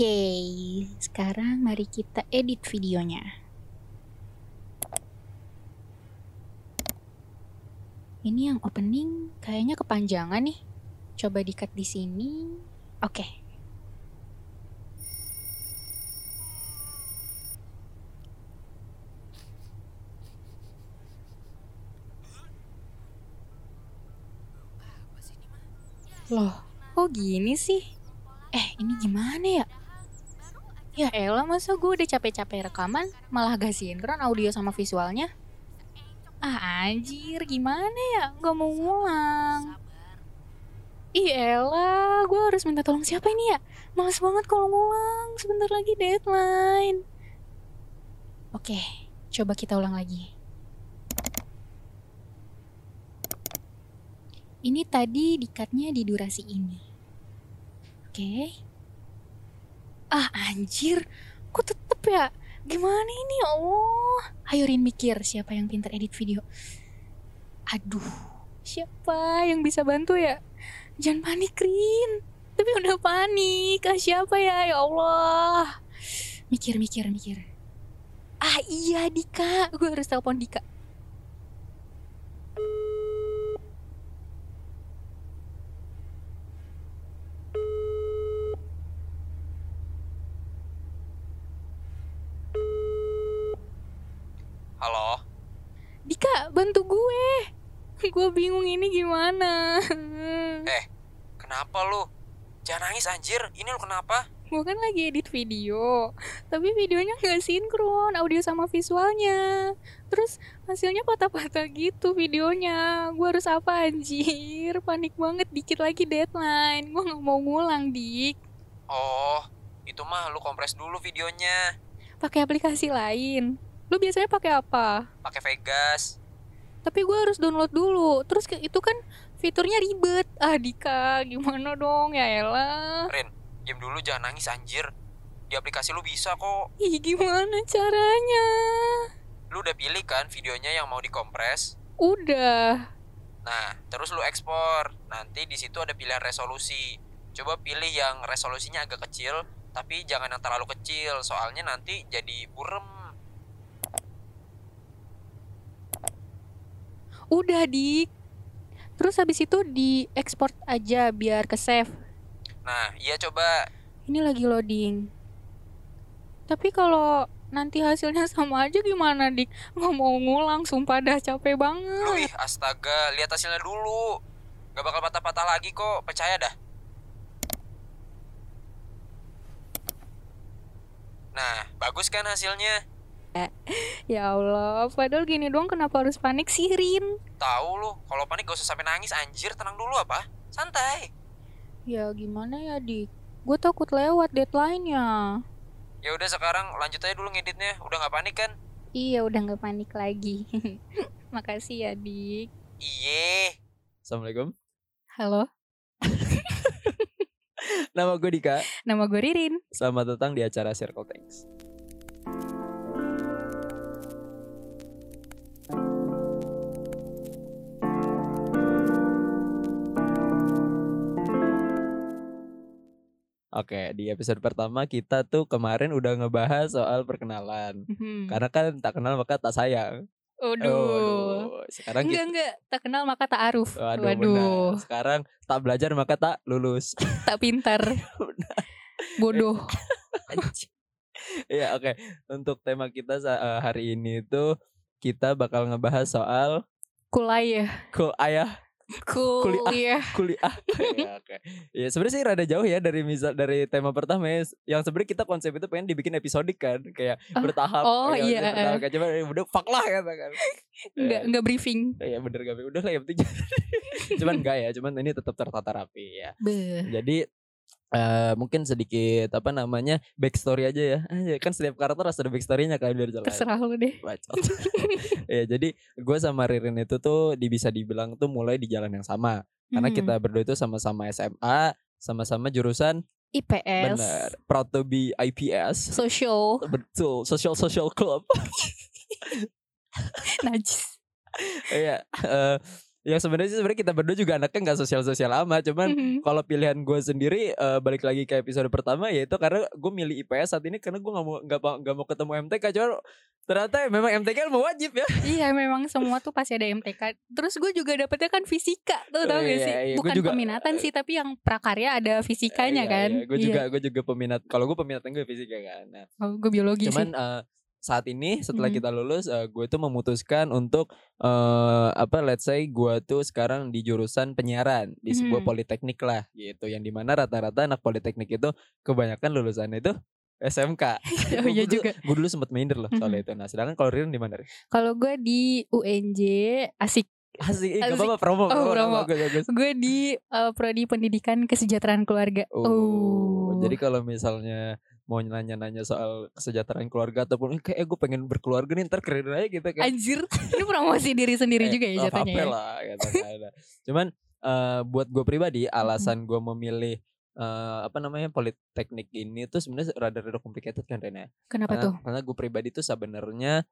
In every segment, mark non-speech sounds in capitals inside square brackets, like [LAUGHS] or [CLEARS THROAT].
Oke, sekarang mari kita edit videonya. Ini yang opening kayaknya kepanjangan nih. Coba di-cut di sini. Oke. Loh, kok gini sih? Eh, ini gimana ya? Ya elah masa gue udah capek-capek rekaman malah gak sinkron audio sama visualnya? Ah anjir, gimana ya? Gak mau ngulang. Ih elah, gue harus minta tolong siapa ini ya? Males banget kalau ngulang, sebentar lagi deadline. Oke, coba kita ulang lagi. Ini tadi dikatnya di durasi ini. Oke. Ah anjir, kok tetep ya? Gimana ini ya Allah? Ayo Rin mikir siapa yang pintar edit video. Aduh, siapa yang bisa bantu ya? Jangan panik Rin. Tapi udah panik. Ah, siapa ya? Ya Allah. Mikir, mikir, mikir. Ah iya Dika, gue harus telepon Dika. Halo, Dika, bantu gue. Gue bingung ini gimana. [LAUGHS] kenapa lu? Jangan nangis anjir, ini lu kenapa? Gue kan lagi edit video, tapi videonya nggak sinkron audio sama visualnya. Terus hasilnya patah-patah gitu videonya. Gue harus apa anjir? Panik banget, dikit lagi deadline. Gue nggak mau ngulang, Dik. Oh, itu mah lu kompres dulu videonya, Pakai aplikasi lain. Lu biasanya pakai apa? pakai Vegas. Tapi gue harus download dulu. Terus itu kan fiturnya ribet. Ah, Dika, gimana dong? Ya elah. Rin, diam dulu jangan nangis anjir. Di aplikasi lu bisa kok. Ih, gimana caranya? Lu udah pilih kan videonya yang mau dikompres? Udah. Nah, terus lu ekspor. Nanti di situ ada pilihan resolusi. Coba pilih yang resolusinya agak kecil, tapi jangan yang terlalu kecil, soalnya nanti jadi burem. Udah, Dik. Terus habis itu di export aja biar ke save. Nah, iya coba. Ini lagi loading. Tapi kalau nanti hasilnya [LAUGHS] sama aja gimana, Dik? Nggak mau ngulang, sumpah dah capek Lu banget. ih, astaga, lihat hasilnya dulu. Gak bakal patah-patah lagi kok, percaya dah. Nah, bagus kan hasilnya? [LAUGHS] Ya Allah, padahal gini doang kenapa harus panik sih, Rin? Tahu lu, kalau panik gak usah sampai nangis anjir, tenang dulu apa? Santai. Ya gimana ya, Dik? Gue takut lewat deadline-nya. Ya udah sekarang lanjut aja dulu ngeditnya. Udah nggak panik kan? Iya, udah nggak panik lagi. [LAUGHS] Makasih ya, Dik. Iye. Assalamualaikum. Halo, [LAUGHS] Nama gue Dika. nama gue Ririn. Selamat datang di acara Circle Tanks. Oke, di episode pertama kita tuh kemarin udah ngebahas soal perkenalan. Mhm. Karena kan tak kenal maka tak sayang. Waduh. Sekarang Enggak, kita enggak. Tak kenal maka tak aruf. Waduh, Waduh. benar. Sekarang tak belajar maka tak lulus. [LAUGHS] Tak pintar. [LAUGHS] Bodoh. [LAUGHS] Iya oke Untuk tema kita eh, hari ini tuh Kita bakal ngebahas soal Kuliah. Kul ayah Kuliah. kuliah [LAUGHS] ya, oke ya sebenarnya sih rada jauh ya dari misal dari tema pertama ya yang sebenarnya kita konsep itu pengen dibikin episodik kan kayak Oh, bertahap oh, ya, iya. bertahap kayak coba udah fuck lah kata kan Enggak, enggak briefing. ya bener gak udah lah yang penting [LAUGHS] cuman enggak ya cuman ini tetap tertata rapi ya Beh. jadi eh mungkin sedikit apa namanya backstory aja ya Ah, [LAUGHS] kan setiap karakter harus ada backstorynya kan biar jelas Terserah lu deh. bacot. [LAUGHS] ya jadi gue sama Ririn itu tuh di, bisa dibilang tuh mulai di jalan yang sama karena Hmm. kita berdua itu sama-sama SMA sama-sama jurusan IPS. benar proud to be IPS Social. betul social social club [LAUGHS] Najis. Iya, eh, Ya sebenarnya sih sebenarnya kita berdua juga anaknya nggak sosial-sosial amat, cuman Mhm. kalau pilihan gue sendiri eh, balik lagi ke episode pertama yaitu karena gue milih IPS saat ini karena gue nggak mau nggak mau nggak mau ketemu MTK cuman ternyata memang MTK ilmu wajib ya [LAUGHS] Iya memang semua tuh pasti ada MTK. Terus gue juga dapetnya kan fisika tuh tau Oh, gak iya, sih? iya. Bukan juga- peminatan sih tapi yang prakarya ada fisikanya Iya, kan. iya. gue juga gue juga peminat kalau gue peminat gue fisika kan nah, Oh, gue biologi cuman sih. eh, saat ini setelah Mhm. kita lulus gue tuh memutuskan untuk eh apa let's say gue tuh sekarang di jurusan penyiaran di sebuah Mhm. politeknik lah gitu yang di mana rata-rata anak politeknik itu kebanyakan lulusannya itu SMK. [LAUGHS] [LAUGHS] Oh iya juga. Gue dulu sempat minder loh soal Mhm. itu. Nah, sedangkan kalau Ririn di mana? Kalau gue di UNJ asik. Asik, eh, gak Asik. apa-apa promo, Oh, promo, promo. bagus, bagus. Gue di eh, prodi pendidikan kesejahteraan keluarga. Oh, Oh. jadi kalau misalnya mau nanya-nanya soal kesejahteraan keluarga ataupun eh, kayak gue pengen berkeluarga nih ntar keren aja gitu kan. Anjir, ini promosi diri sendiri [LAUGHS] Eh, juga ya jatuhnya ya. lah gitu kan. Cuman eh, buat gue pribadi [LAUGHS] alasan gue memilih eh, apa namanya politeknik ini tuh sebenarnya rada-rada complicated kan Rena. Kenapa Karena, tuh? karena gue pribadi tuh sebenarnya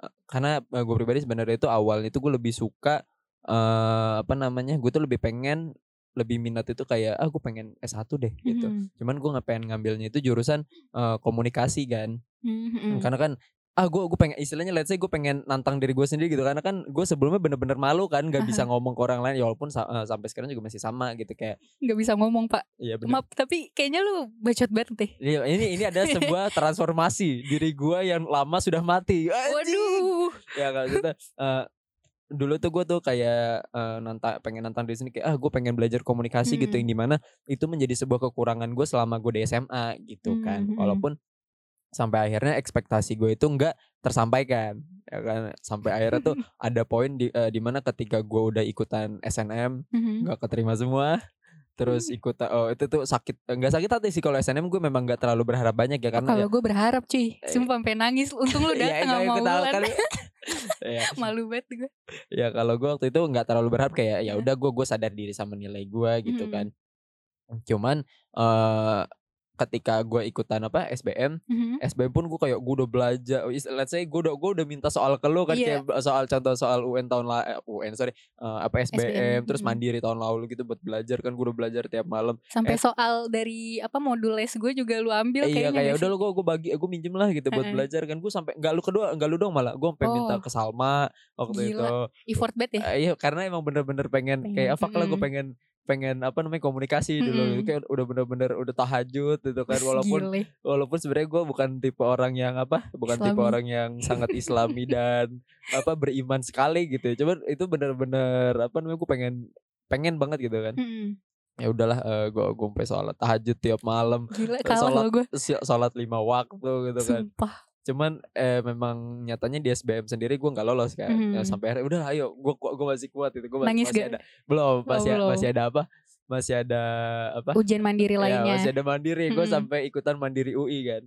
eh, karena gue pribadi sebenarnya itu awalnya itu gue lebih suka eh apa namanya gue tuh lebih pengen lebih minat itu kayak ah gue pengen S1 deh gitu. Mhm. Cuman gue nggak pengen ngambilnya itu jurusan eh, komunikasi kan. Mhm. Karena kan ah gue gue pengen istilahnya let's say gue pengen nantang diri gue sendiri gitu karena kan gue sebelumnya bener-bener malu kan nggak bisa [LAUGHS] ngomong ke orang lain ya walaupun eh, sampai sekarang juga masih sama gitu kayak Nggak bisa ngomong pak. iya bener Maaf tapi kayaknya lu bacot banget deh. Iya, ini ini ada [LAUGHS] sebuah transformasi diri gue yang lama sudah mati Anjing. Waduh. ya kalau gitu eh, dulu tuh gue tuh kayak eh, nantang pengen nantang diri sendiri kayak ah gue pengen belajar komunikasi gitu Hmm. yang di mana itu menjadi sebuah kekurangan gue selama gue di SMA gitu kan Hmm, hmm. walaupun sampai akhirnya ekspektasi gue itu enggak tersampaikan ya kan sampai akhirnya tuh [LAUGHS] ada poin di eh, di mana ketika gue udah ikutan SNM nggak keterima semua terus ikut oh itu tuh sakit enggak sakit hati sih kalau SNM gue memang nggak terlalu berharap banyak ya karena Kalau gue berharap cuy, Eh. sumpah sampai nangis. Untung lu ya, dateng nggak sama Wulan. kan. Ya, Malu banget gue. ya kalau gue waktu itu nggak terlalu berharap kayak ya udah gue gue sadar diri sama nilai gue gitu Mm-mm. kan cuman eh ketika gue ikutan apa SBM Mhm. SBM pun gue kayak gue udah belajar is- let's say gue udah gue udah minta soal ke lu kan Iya. kayak soal contoh soal UN tahun lalu UN sorry eh, apa SBM, SBM, terus mm. mandiri tahun lalu gitu buat belajar kan gue udah belajar tiap malam Sampai soal dari apa modul les gue juga lu ambil iya kayaknya kayak udah lu gue gue bagi gue minjem lah gitu buat Heeh. belajar kan gue sampai nggak lu kedua nggak lu dong malah gue sampai minta Oh. ke Salma waktu Gila. itu effort banget ya. Eh, iya karena emang bener-bener pengen, Pengen, kayak apa lah gue mm. pengen pengen apa namanya komunikasi dulu kayak udah bener-bener udah tahajud gitu kan [LAUGHS] walaupun Gile. walaupun sebenarnya gue bukan tipe orang yang apa bukan tipe Islami. orang yang sangat [LAUGHS] islami dan apa beriman sekali gitu ya. cuman itu bener-bener apa namanya gue pengen pengen banget gitu kan Mhm. ya udahlah gue gue sampai sholat tahajud tiap malam Gila Terus kalah sholat- gue. sholat lima waktu gitu kan Sumpah. Cuman eh, memang nyatanya di SBM sendiri gue nggak lolos kan Mhm. sampai akhirnya udah ayo gue gue masih kuat itu gue masih, masih ada belum masih belum. masih ada apa masih ada apa Ujian mandiri ya, lainnya. masih ada mandiri gue Mhm. sampai ikutan mandiri UI kan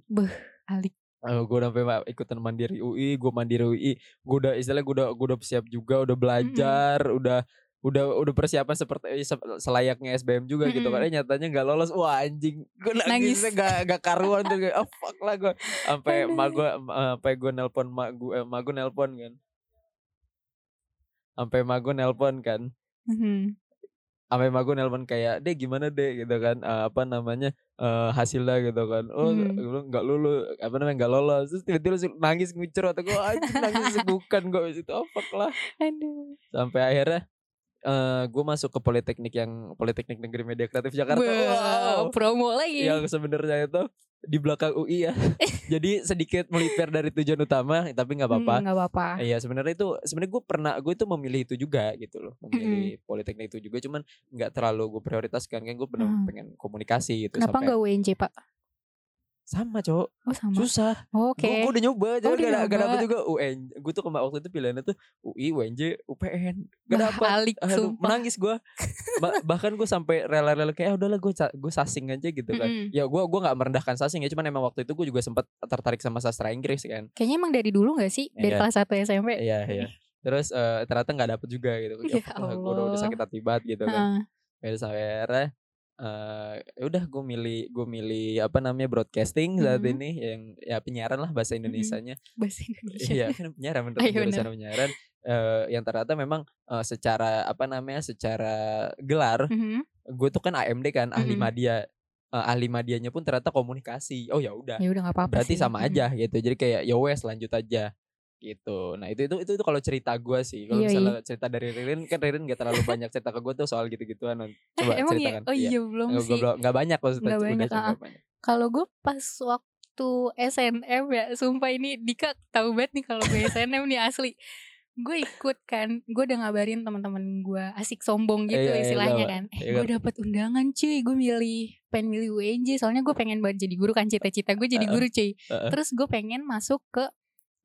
Alik. Oh, gue sampai ikutan mandiri UI, gue mandiri UI, gue udah istilahnya gue udah gue udah siap juga, udah belajar, udah udah udah persiapan seperti se- selayaknya SBM juga gitu Mm-mm. kan. Eh, nyatanya nggak lolos, wah anjing, gue Nangis. nangisnya gak gak karuan tuh, oh fuck lah gue, sampai mak gue, sampai gue nelpon mak gue, eh, mak gue nelpon kan, sampai mak gue nelpon kan, Mhm. sampai mak gue nelpon kayak deh gimana deh gitu kan eh, apa namanya eh, hasilnya gitu kan oh Hmm. gue bilang, nggak lulus apa namanya nggak lolos terus tiba-tiba langsung nangis ngucur atau gue anjing nangis segukan gue itu apa lah Aduh. sampai akhirnya eh gue masuk ke politeknik yang politeknik negeri media kreatif Jakarta wow Wah, promo lagi. yang sebenarnya itu di belakang UI ya [LAUGHS] jadi sedikit melipir dari tujuan utama tapi nggak apa-apa Hmm, nggak apa-apa. Iya sebenarnya itu sebenarnya gue pernah gue itu memilih itu juga gitu loh memilih politeknik itu juga cuman nggak terlalu gue prioritaskan kan gue bener Hmm. pengen komunikasi gitu Kenapa nggak UNJ pak? Sama cowok Oh sama. susah Oke. gue gue udah nyoba Oh, cuman udah gak, gak dapet juga UN gue tuh kemarin waktu itu pilihannya tuh UI UNJ UPN gak dapet alik Aduh, sumpah. menangis gue bahkan gue sampai rela-rela kayak "Ah, udahlah gue gue sasing aja gitu kan Mm-mm. ya gue gue nggak merendahkan sasing ya cuman emang waktu itu gue juga sempat tertarik sama sastra Inggris kan Kayaknya emang dari dulu nggak sih? Dari Iya. kelas 1 SMP. Iya iya. Terus eh, ternyata nggak dapet juga gitu. [LAUGHS] Ya fuck lah, gua udah, udah Allah. sakit hati banget gitu kan. Heeh. Ya sampai akhirnya eh ya udah gue milih gue milih apa namanya broadcasting saat Mhm. ini yang ya penyiaran lah bahasa Mhm. Indonesianya. Bahasa Indonesia. Iya kan penyiaran bener Ah, iya penyiaran. eh, yang ternyata memang eh, secara apa namanya secara gelar Mhm. gue tuh kan AMD kan ahli Mm-mm. media Eh, ahli medianya pun ternyata komunikasi oh ya udah Ya udah nggak apa-apa berarti sih. sama Mhm. aja gitu jadi kayak ya wes lanjut aja gitu nah itu itu itu, itu kalau cerita gue sih kalau Iya, misalnya cerita dari Ririn kan Ririn gak terlalu banyak cerita ke gue tuh soal gitu-gituan Eh, coba emang ceritakan ya? Oh iya belum Nggak- sih. nggak- nggak banyak maksudnya Nggak udah banyak. Kalau gue pas waktu SNM ya, sumpah ini Dika tahu banget nih kalau gue SNM nih asli. Gue ikut kan, gue udah ngabarin teman-teman gue asik sombong gitu Iya, iya, istilahnya kan. Eh, Iya gue dapet undangan cuy, gue milih pengen milih UNJ soalnya gue pengen banget jadi guru kan cita-cita gue jadi guru cuy. Terus gue pengen masuk ke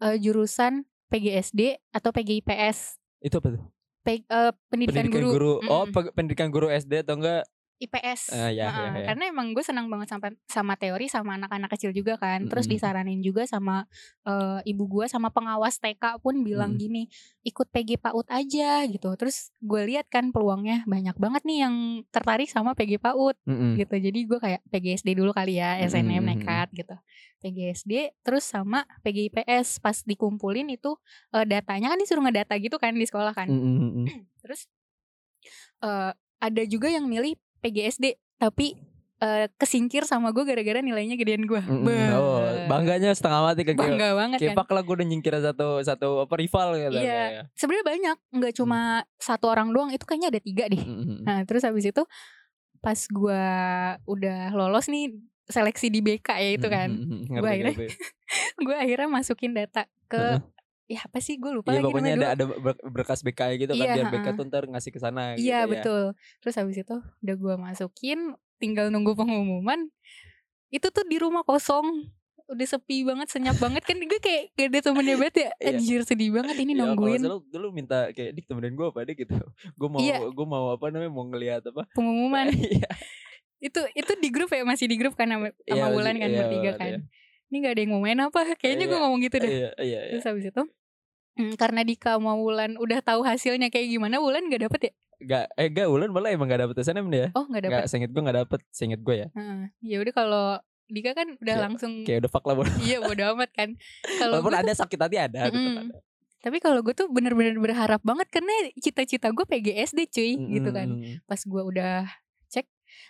eh, jurusan PGSD atau PGIPS. itu apa tuh Pe- eh, pendidikan, guru, oh Mm-mm. pe- pendidikan guru SD atau enggak IPS. Ah, ya, Heeh, ya, ya. Karena emang gue senang banget sama sama teori sama anak-anak kecil juga kan. Terus disaranin juga sama eh, ibu gue sama pengawas TK pun bilang Mm-mm. gini, ikut PG PAUD aja gitu. Terus gue lihat kan peluangnya banyak banget nih yang tertarik sama PG PAUD Mm-mm. gitu. Jadi gue kayak PGSD dulu kali ya, SNM Mm-mm. nekat gitu. PGSD terus sama PGIPS pas dikumpulin itu eh, datanya kan disuruh ngedata gitu kan di sekolah kan. Mm-mm. [CLEARS THROAT] Terus eh ada juga yang milih PGSD tapi eh, kesingkir sama gue gara-gara nilainya gedean gue. Mm-mm. oh bangganya setengah mati ke Bangga banget kan. Kepak lah gue udah nyingkir satu satu apa rival gitu Iya. kayak. Sebenarnya banyak, nggak cuma satu orang doang. Itu kayaknya ada tiga deh. Mm-mm. Nah terus habis itu pas gue udah lolos nih seleksi di BK ya itu kan. Gua Ngerti, akhirnya [LAUGHS] gue akhirnya masukin data ke. Ya apa sih gue lupa Iya lagi pokoknya ada dulu. ada ber- berkas BK gitu kan Iya, biar BK tuh ntar ngasih ke sana gitu Iya ya. betul. Terus habis itu udah gue masukin, tinggal nunggu pengumuman. Itu tuh di rumah kosong, udah sepi banget, senyap banget kan gue kayak gak ada temennya banget ya. Anjir sedih banget ini kalau nungguin salah dulu minta kayak dik temenin gue apa deh gitu. [LAUGHS] Gue mau Iya. gue mau apa namanya mau ngelihat apa. pengumuman. [LAUGHS] Iya. itu itu di grup ya masih di grup kan sama, sama Iya, Wulan kan iya, bertiga kan. iya. Ini gak ada yang mau main apa? [LAUGHS] Kayaknya gue ngomong gitu deh. Iya iya iya. Terus habis itu hmm, karena Dika sama Wulan udah tahu hasilnya kayak gimana, Wulan gak dapet ya? Gak eh gak Ulan malah emang gak dapet SNM dia. Oh gak dapet. Gak seinget gue gak dapet seinget gue ya. Heeh. Ya udah kalau Dika kan udah Kayak- langsung Kayak udah fuck lah bodo. iya bodo amat kan. Kalau Walaupun ada sakit hati ada Mm-mm. ada. Tapi kalau gue tuh bener-bener berharap banget karena cita-cita gue PGSD cuy gitu kan. Pas gue udah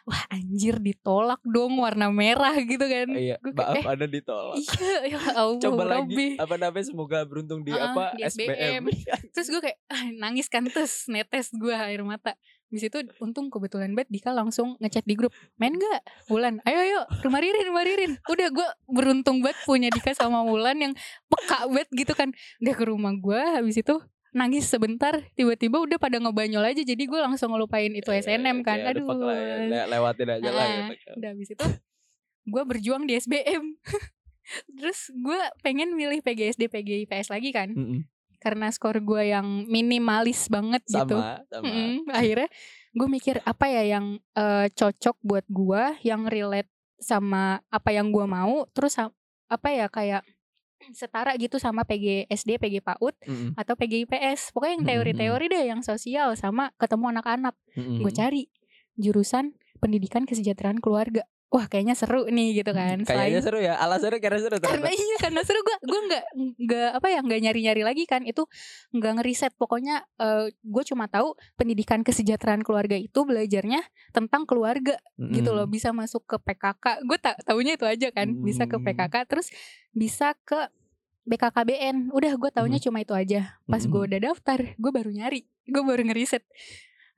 wah anjir ditolak dong warna merah gitu kan. Iya, kayak, maaf ada ditolak. Iya, ya Allah Coba lagi apa namanya semoga beruntung di Ah, apa di SBM. [LAUGHS] Terus gue kayak ah, nangis kan terus netes gue air mata. Di situ untung kebetulan banget Dika langsung ngechat di grup main gak Wulan ayo ayo rumah Ririn rumah Ririn udah gue beruntung banget punya Dika sama Wulan yang peka banget gitu kan udah ke rumah gue habis itu nangis sebentar tiba-tiba udah pada ngebanyol aja jadi gue langsung ngelupain itu SNM kan Kayak udah aduh ya, le- lewatin aja lah Ah, gitu. udah habis itu gue berjuang di SBM [LAUGHS] terus gue pengen milih PGSD PGIPS lagi kan Mm-mm. karena skor gue yang minimalis banget gitu Sama, sama. Mm-mm. akhirnya gue mikir apa ya yang eh, cocok buat gue yang relate sama apa yang gue mau terus apa ya kayak [CLEARS THROAT] setara gitu sama PGSD, PG PAUD Mm-mm. atau PGIPS. Pokoknya yang teori-teori deh yang sosial sama ketemu anak-anak. Mm-mm. Gue cari jurusan pendidikan kesejahteraan keluarga. Wah, kayaknya seru nih gitu kan. Kayaknya Selain- seru ya. Alasannya karena seru karena ternyata. iya karena seru gue gue nggak nggak apa ya nggak nyari nyari lagi kan itu nggak ngeriset pokoknya gue cuma tahu pendidikan kesejahteraan keluarga itu belajarnya tentang keluarga gitu loh bisa masuk ke PKK gue tak tahunya itu aja kan bisa ke Hmm. PKK terus bisa ke BKKBN udah gue taunya cuma itu aja pas gue Hmm. udah daftar gue baru nyari gue baru ngeriset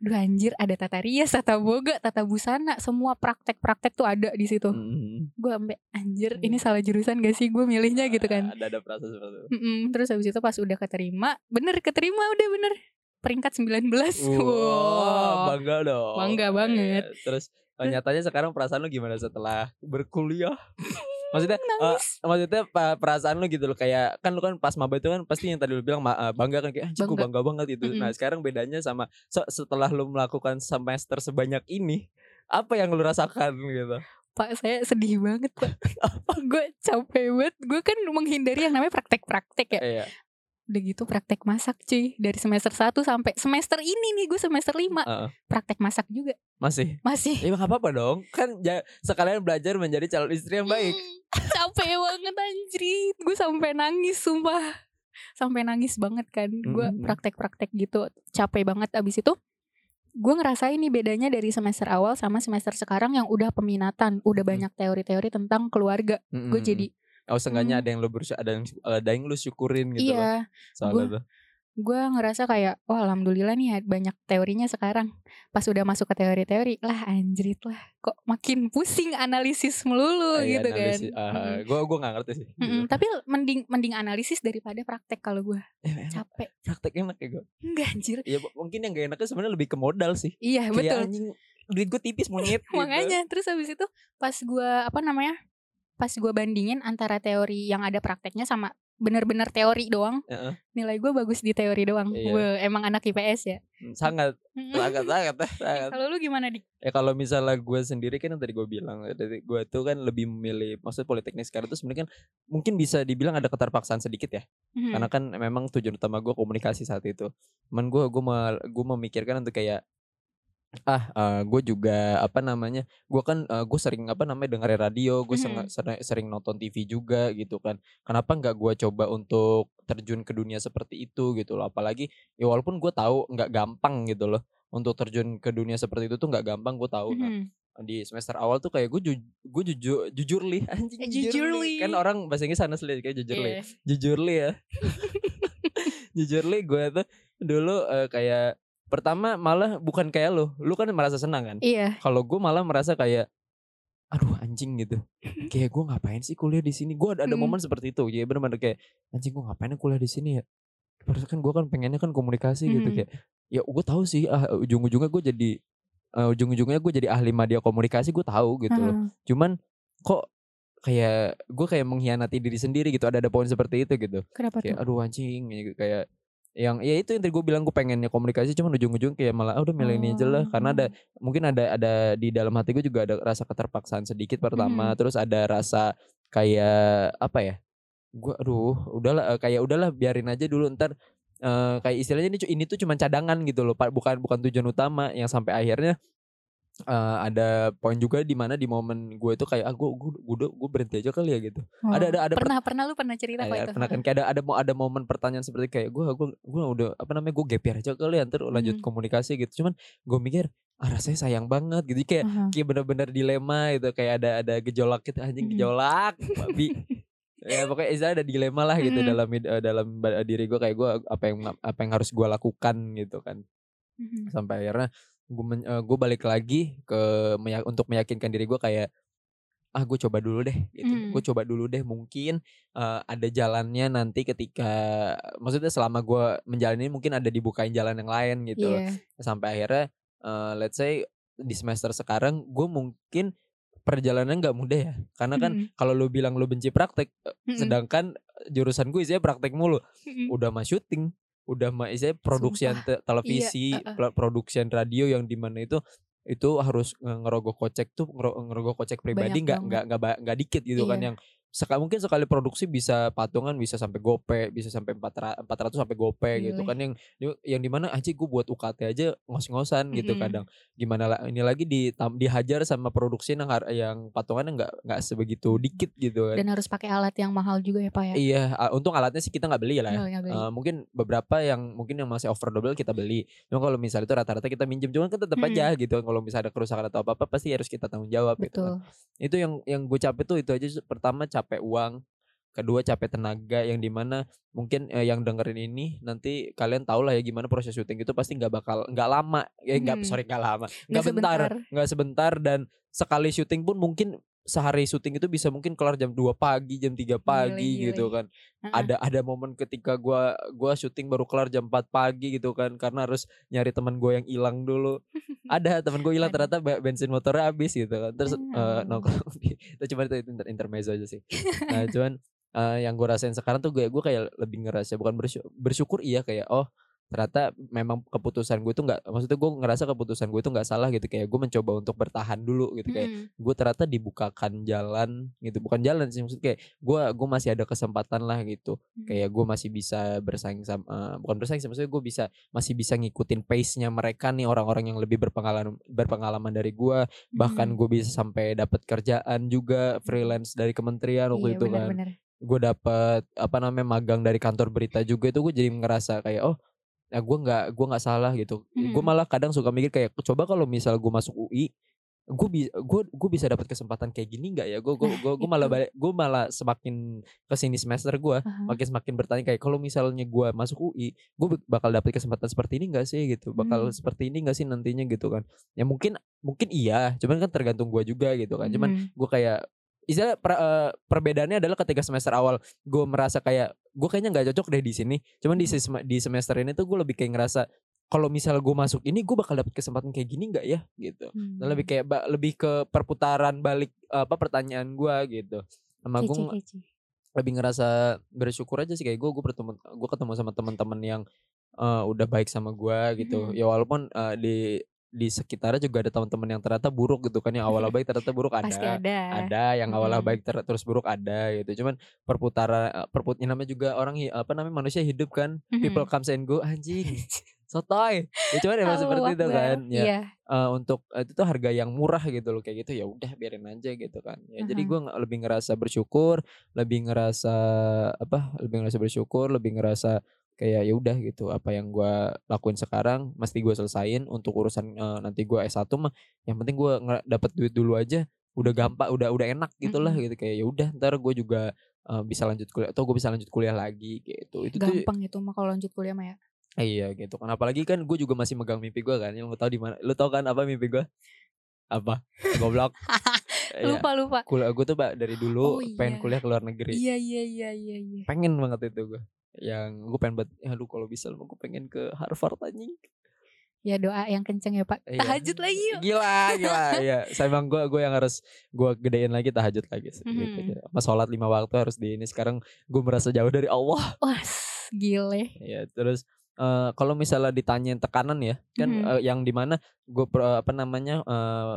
Duh anjir ada tata rias, tata boga, tata busana, semua praktek-praktek tuh ada di situ. Mm-mm. Gue ambek anjir Hmm. ini salah jurusan gak sih gue milihnya gitu kan. Ada ada perasaan seperti itu. Mm-mm, terus habis itu pas udah keterima, bener keterima udah bener peringkat 19 Wah, Wow. bangga dong. Bangga banget. Iya. Terus eh, nyatanya sekarang perasaan lu gimana setelah berkuliah? [LAUGHS] Maksudnya Nangis. maksudnya perasaan lu gitu loh kayak kan lu kan pas maba itu kan pasti yang tadi lu bilang eh, bangga kan kayak anjing gua Bangga. bangga banget gitu. Mm-mm. Nah, sekarang bedanya sama so- setelah lu melakukan semester sebanyak ini apa yang lu rasakan gitu? Pak saya sedih banget pak [LAUGHS] Gue capek banget Gue kan menghindari yang namanya praktek-praktek ya Iya. Udah gitu praktek masak cuy Dari semester 1 sampai semester ini nih Gue semester 5 Heeh. Praktek masak juga Masih. Masih Ya apa-apa dong. Kan ja- sekalian belajar menjadi calon istri yang baik. Mm, Capek banget anjrit. Gue sampai nangis sumpah. Sampai nangis banget kan. Gue praktek-praktek gitu. Capek banget. Abis itu gue ngerasain nih bedanya dari semester awal sama semester sekarang yang udah peminatan. Udah banyak teori-teori tentang keluarga. Gue jadi Oh seenggaknya Hmm. ada yang lo bersyukur ada yang ada yang lu syukurin gitu loh. Iya soalnya tuh. Gue ngerasa kayak wah alhamdulillah nih ya, banyak teorinya sekarang pas udah masuk ke teori-teori lah anjrit lah kok makin pusing analisis melulu Iya, gitu analisis. kan Ah, Mm-mm. gua gua gak ngerti sih. Gitu. tapi mending mending analisis daripada praktek kalau gue Eh, capek Praktek enak ya gue. enggak anjir Ya mungkin yang gak enaknya sebenarnya lebih ke modal sih. iya Kayak betul anjing duit gue tipis monyet [LAUGHS] gitu. makanya terus habis itu pas gua apa namanya pas gua bandingin antara teori yang ada prakteknya sama bener-bener teori doang Heeh. nilai gue bagus di teori doang Iya. Wah, emang anak IPS ya Sangat Mm-mm. sangat sangat [LAUGHS] sangat. kalau lu gimana di Ya kalau misalnya gue sendiri kan yang tadi gue bilang dari gue tuh kan lebih memilih maksud politeknik sekarang tuh sebenarnya kan mungkin bisa dibilang ada keterpaksaan sedikit ya Hmm. karena kan memang tujuan utama gue komunikasi saat itu cuman gue gue gue memikirkan untuk kayak ah gue juga apa namanya gue kan gue sering apa namanya dengerin radio gue Mhm. sering, sering nonton TV juga gitu kan kenapa nggak gue coba untuk terjun ke dunia seperti itu gitu loh apalagi ya walaupun gue tahu nggak gampang gitu loh untuk terjun ke dunia seperti itu tuh nggak gampang gue tahu nah Mhm. di semester awal tuh kayak gue ju gue [LAUGHS] jujur jujur li anjing Eh, jujur li. kan orang bahasa Inggris sana sih kayak jujur li Iya. jujur li ya [LAUGHS] [LAUGHS] jujur li gue tuh dulu eh, kayak pertama malah bukan kayak lo lu kan merasa senang kan Iya. kalau gue malah merasa kayak aduh anjing gitu [LAUGHS] kayak gue ngapain sih kuliah di sini gue ada, ada Hmm. momen seperti itu ya bener-bener kayak anjing gue ngapain ya kuliah di sini ya Padahal kan gue kan pengennya kan komunikasi gitu Hmm. kayak ya gue tahu sih ah, ujung-ujungnya gue jadi eh, ujung-ujungnya gue jadi ahli media komunikasi gue tahu gitu loh Heeh. cuman kok kayak gue kayak mengkhianati diri sendiri gitu ada ada poin seperti itu gitu Kenapa kayak tuh? aduh anjing ya, kayak yang ya itu yang tadi gue bilang gue pengennya komunikasi cuman ujung-ujung kayak malah ah, udah milih ini aja lah. Karena ada mungkin ada ada di dalam hati gue juga ada rasa keterpaksaan sedikit pertama Mhm. terus ada rasa kayak apa ya gue aduh udahlah eh, kayak udahlah biarin aja dulu ntar eh, kayak istilahnya ini ini tuh cuma cadangan gitu loh Pak bukan bukan tujuan utama. Yang sampai akhirnya eh, ada poin juga di mana di momen gue itu kayak ah gue gue gue berhenti aja kali ya gitu Oh, ada- ada- ada per- pernah pernah lu pernah cerita kok Ya, itu. pernah kan kayak ada ada mau ada momen pertanyaan seperti kayak gue gue gue udah apa namanya gue gap year aja kali ya ntar lanjut Mhm. komunikasi gitu cuman gue mikir ah rasanya sayang banget gitu kayak Heeh. kayak bener-bener dilema gitu kayak ada ada gejolak gitu anjing Mhm. gejolak [LAUGHS] babi ya pokoknya istilah ada dilema lah gitu Mhm. dalam eh, dalam diri gue kayak gue apa yang apa yang harus gue lakukan gitu kan Mhm. sampai akhirnya gue gue balik lagi ke meya- untuk meyakinkan diri gue kayak ah gue coba dulu deh gitu Hmm. gue coba dulu deh mungkin eh, ada jalannya nanti ketika maksudnya selama gue menjalani mungkin ada dibukain jalan yang lain gitu. Iya. sampai akhirnya eh, let's say di semester sekarang gue mungkin perjalanan nggak mudah ya karena kan Mhm. kalau lu bilang lu benci praktek eh, Mhm. sedangkan jurusan gue isinya praktek mulu Mhm. udah mah syuting udah mah isinya produksian te- televisi Iya, pla- produksian radio yang di mana itu itu harus nge- ngerogoh kocek tuh ngero- ngerogoh kocek pribadi nggak nggak nggak nggak dikit gitu kan Iya. yang sekali mungkin sekali produksi bisa patungan bisa sampai gope bisa sampai empat ratus sampai gope gitu Gile. kan yang yang di mana aja gue buat UKT aja ngos-ngosan gitu Mhm. kadang gimana ini lagi di dihajar sama produksi yang yang patungannya nggak nggak sebegitu dikit gitu kan Dan harus pakai alat yang mahal juga ya Pak ya. Iya, untung alatnya sih kita nggak beli lah ya. Beli. Eh, mungkin beberapa yang mungkin yang masih affordable kita beli. Cuma kalau misalnya itu rata-rata kita minjem, cuman kan tetap Mm-mm. aja gitu. Kalau misalnya ada kerusakan atau apa-apa pasti harus kita tanggung jawab gitu. kan. Betul. Itu yang yang gue capek tuh itu aja. Pertama capek uang, kedua capek tenaga yang di mana mungkin eh, yang dengerin ini nanti kalian tahu lah ya gimana proses syuting itu pasti nggak bakal nggak lama ya nggak Hmm. sorry nggak lama Nggak bentar sebentar. nggak sebentar dan sekali syuting pun mungkin sehari syuting itu bisa mungkin kelar jam 2 pagi jam 3 pagi gile. gitu kan Heeh. ada ada momen ketika gua gua syuting baru kelar jam 4 pagi gitu kan karena harus nyari teman gue yang hilang dulu ada teman gue hilang ternyata be- bensin motornya habis gitu kan terus Allah. nongkrong [LAUGHS] di itu cuma itu inter intermezzo aja sih nah cuman eh, yang gue rasain sekarang tuh gue gue kayak lebih ngerasa bukan bersyukur, bersyukur iya kayak oh ternyata memang keputusan gue tuh nggak maksudnya gue ngerasa keputusan gue tuh nggak salah gitu kayak gue mencoba untuk bertahan dulu gitu kayak Mm-mm. gue ternyata dibukakan jalan gitu bukan jalan sih maksud kayak gue gue masih ada kesempatan lah gitu Mm. kayak gue masih bisa bersaing sama eh, bukan bersaing sih maksudnya gue bisa masih bisa ngikutin pace nya mereka nih orang-orang yang lebih berpengalaman berpengalaman dari gue bahkan Mm. gue bisa sampai dapat kerjaan juga freelance dari kementerian waktu Iya, itu kan benar-benar. gue dapet apa namanya magang dari kantor berita juga itu gue jadi ngerasa kayak oh ya gue nggak gue nggak salah gitu gue Mhm. malah kadang suka mikir kayak coba kalau misal gue masuk UI gue bisa gue gue bisa dapat kesempatan kayak gini nggak ya gue gue Nah, gue gue malah itu. balik gue malah semakin ke sini semester gue Aha. makin semakin bertanya kayak kalau misalnya gue masuk UI gue bakal dapet kesempatan seperti ini nggak sih gitu bakal Hmm. seperti ini nggak sih nantinya gitu kan ya mungkin mungkin iya cuman kan tergantung gue juga gitu kan cuman Mhm. gue kayak istilah per- eh, perbedaannya adalah ketika semester awal gue merasa kayak gue kayaknya nggak cocok deh di sini. Cuman di sem- di semester ini tuh gue lebih kayak ngerasa kalau misal gue masuk ini gue bakal dapet kesempatan kayak gini nggak ya? Gitu. Dan lebih Hmm. kayak lebih ke perputaran balik apa pertanyaan gue gitu. Sama gue lebih ngerasa bersyukur aja sih kayak gue gue bertemu gue ketemu sama teman-teman yang eh, udah baik sama gue gitu. Mhm. ya walaupun eh, di di sekitarnya juga ada teman-teman yang ternyata buruk gitu kan yang awalnya [LAUGHS] baik ternyata buruk ada. Pasti ada. ada yang awalnya Mm-mm. baik ter- terus buruk ada gitu. Cuman perputaran eh, perput ini namanya juga orang apa namanya manusia hidup kan. People Mhm. comes and go anjing [LAUGHS] sotoy ya cuman emang seperti itu kan ya. Eh, untuk eh, itu tuh harga yang murah gitu loh kayak gitu. Ya udah biarin aja gitu kan. Ya jadi Aha. gue lebih ngerasa bersyukur lebih ngerasa apa lebih ngerasa bersyukur lebih ngerasa kayak ya udah gitu apa yang gue lakuin sekarang mesti gue selesain untuk urusan eh, nanti gue S1 mah yang penting gue dapat duit dulu aja udah gampang udah udah enak gitulah Mm-mm. gitu kayak ya udah ntar gue juga eh, bisa lanjut kuliah atau gue bisa lanjut kuliah lagi gitu itu tuh Gampang itu mah kalau lanjut kuliah mah ya. Iya gitu kan apalagi kan gue juga masih megang mimpi gue kan yang lu tahu di mana lu tahu kan apa mimpi gue apa goblok [LAUGHS] Iya, Lupa lupa. kuliah gue tuh pak dari dulu Oh, pengen iya. kuliah ke luar negeri Iya iya iya iya iya. pengen banget itu gue yang gue pengen buat ya lu kalau bisa lu gue pengen ke Harvard anjing Ya doa yang kenceng ya Pak. Iya. Tahajud lagi yuk. gila gila [LAUGHS] ya saya emang gue gue yang harus gue gedein lagi tahajud lagi sih, gitu Mhm. ya. Apa sholat lima waktu harus di ini sekarang gue merasa jauh dari Allah Wah, gile. ya terus eh, kalau misalnya ditanyain tekanan ya kan Mhm. eh, yang di mana gue apa namanya eh,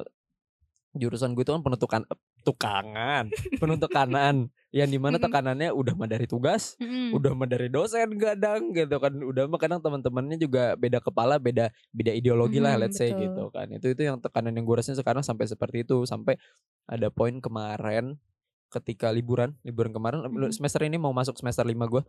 jurusan gue itu kan penuh tukan, eh, tukangan [LAUGHS] penuh tekanan yang di mana tekanannya udah mah dari tugas Mm-mm. udah mah dari dosen kadang gitu kan udah mah kadang teman-temannya juga beda kepala beda beda ideologi lah Mhm, let's say betul. gitu kan itu itu yang tekanan yang gue rasain sekarang sampai seperti itu sampai ada poin kemarin ketika liburan liburan kemarin Mhm. semester ini mau masuk semester lima gue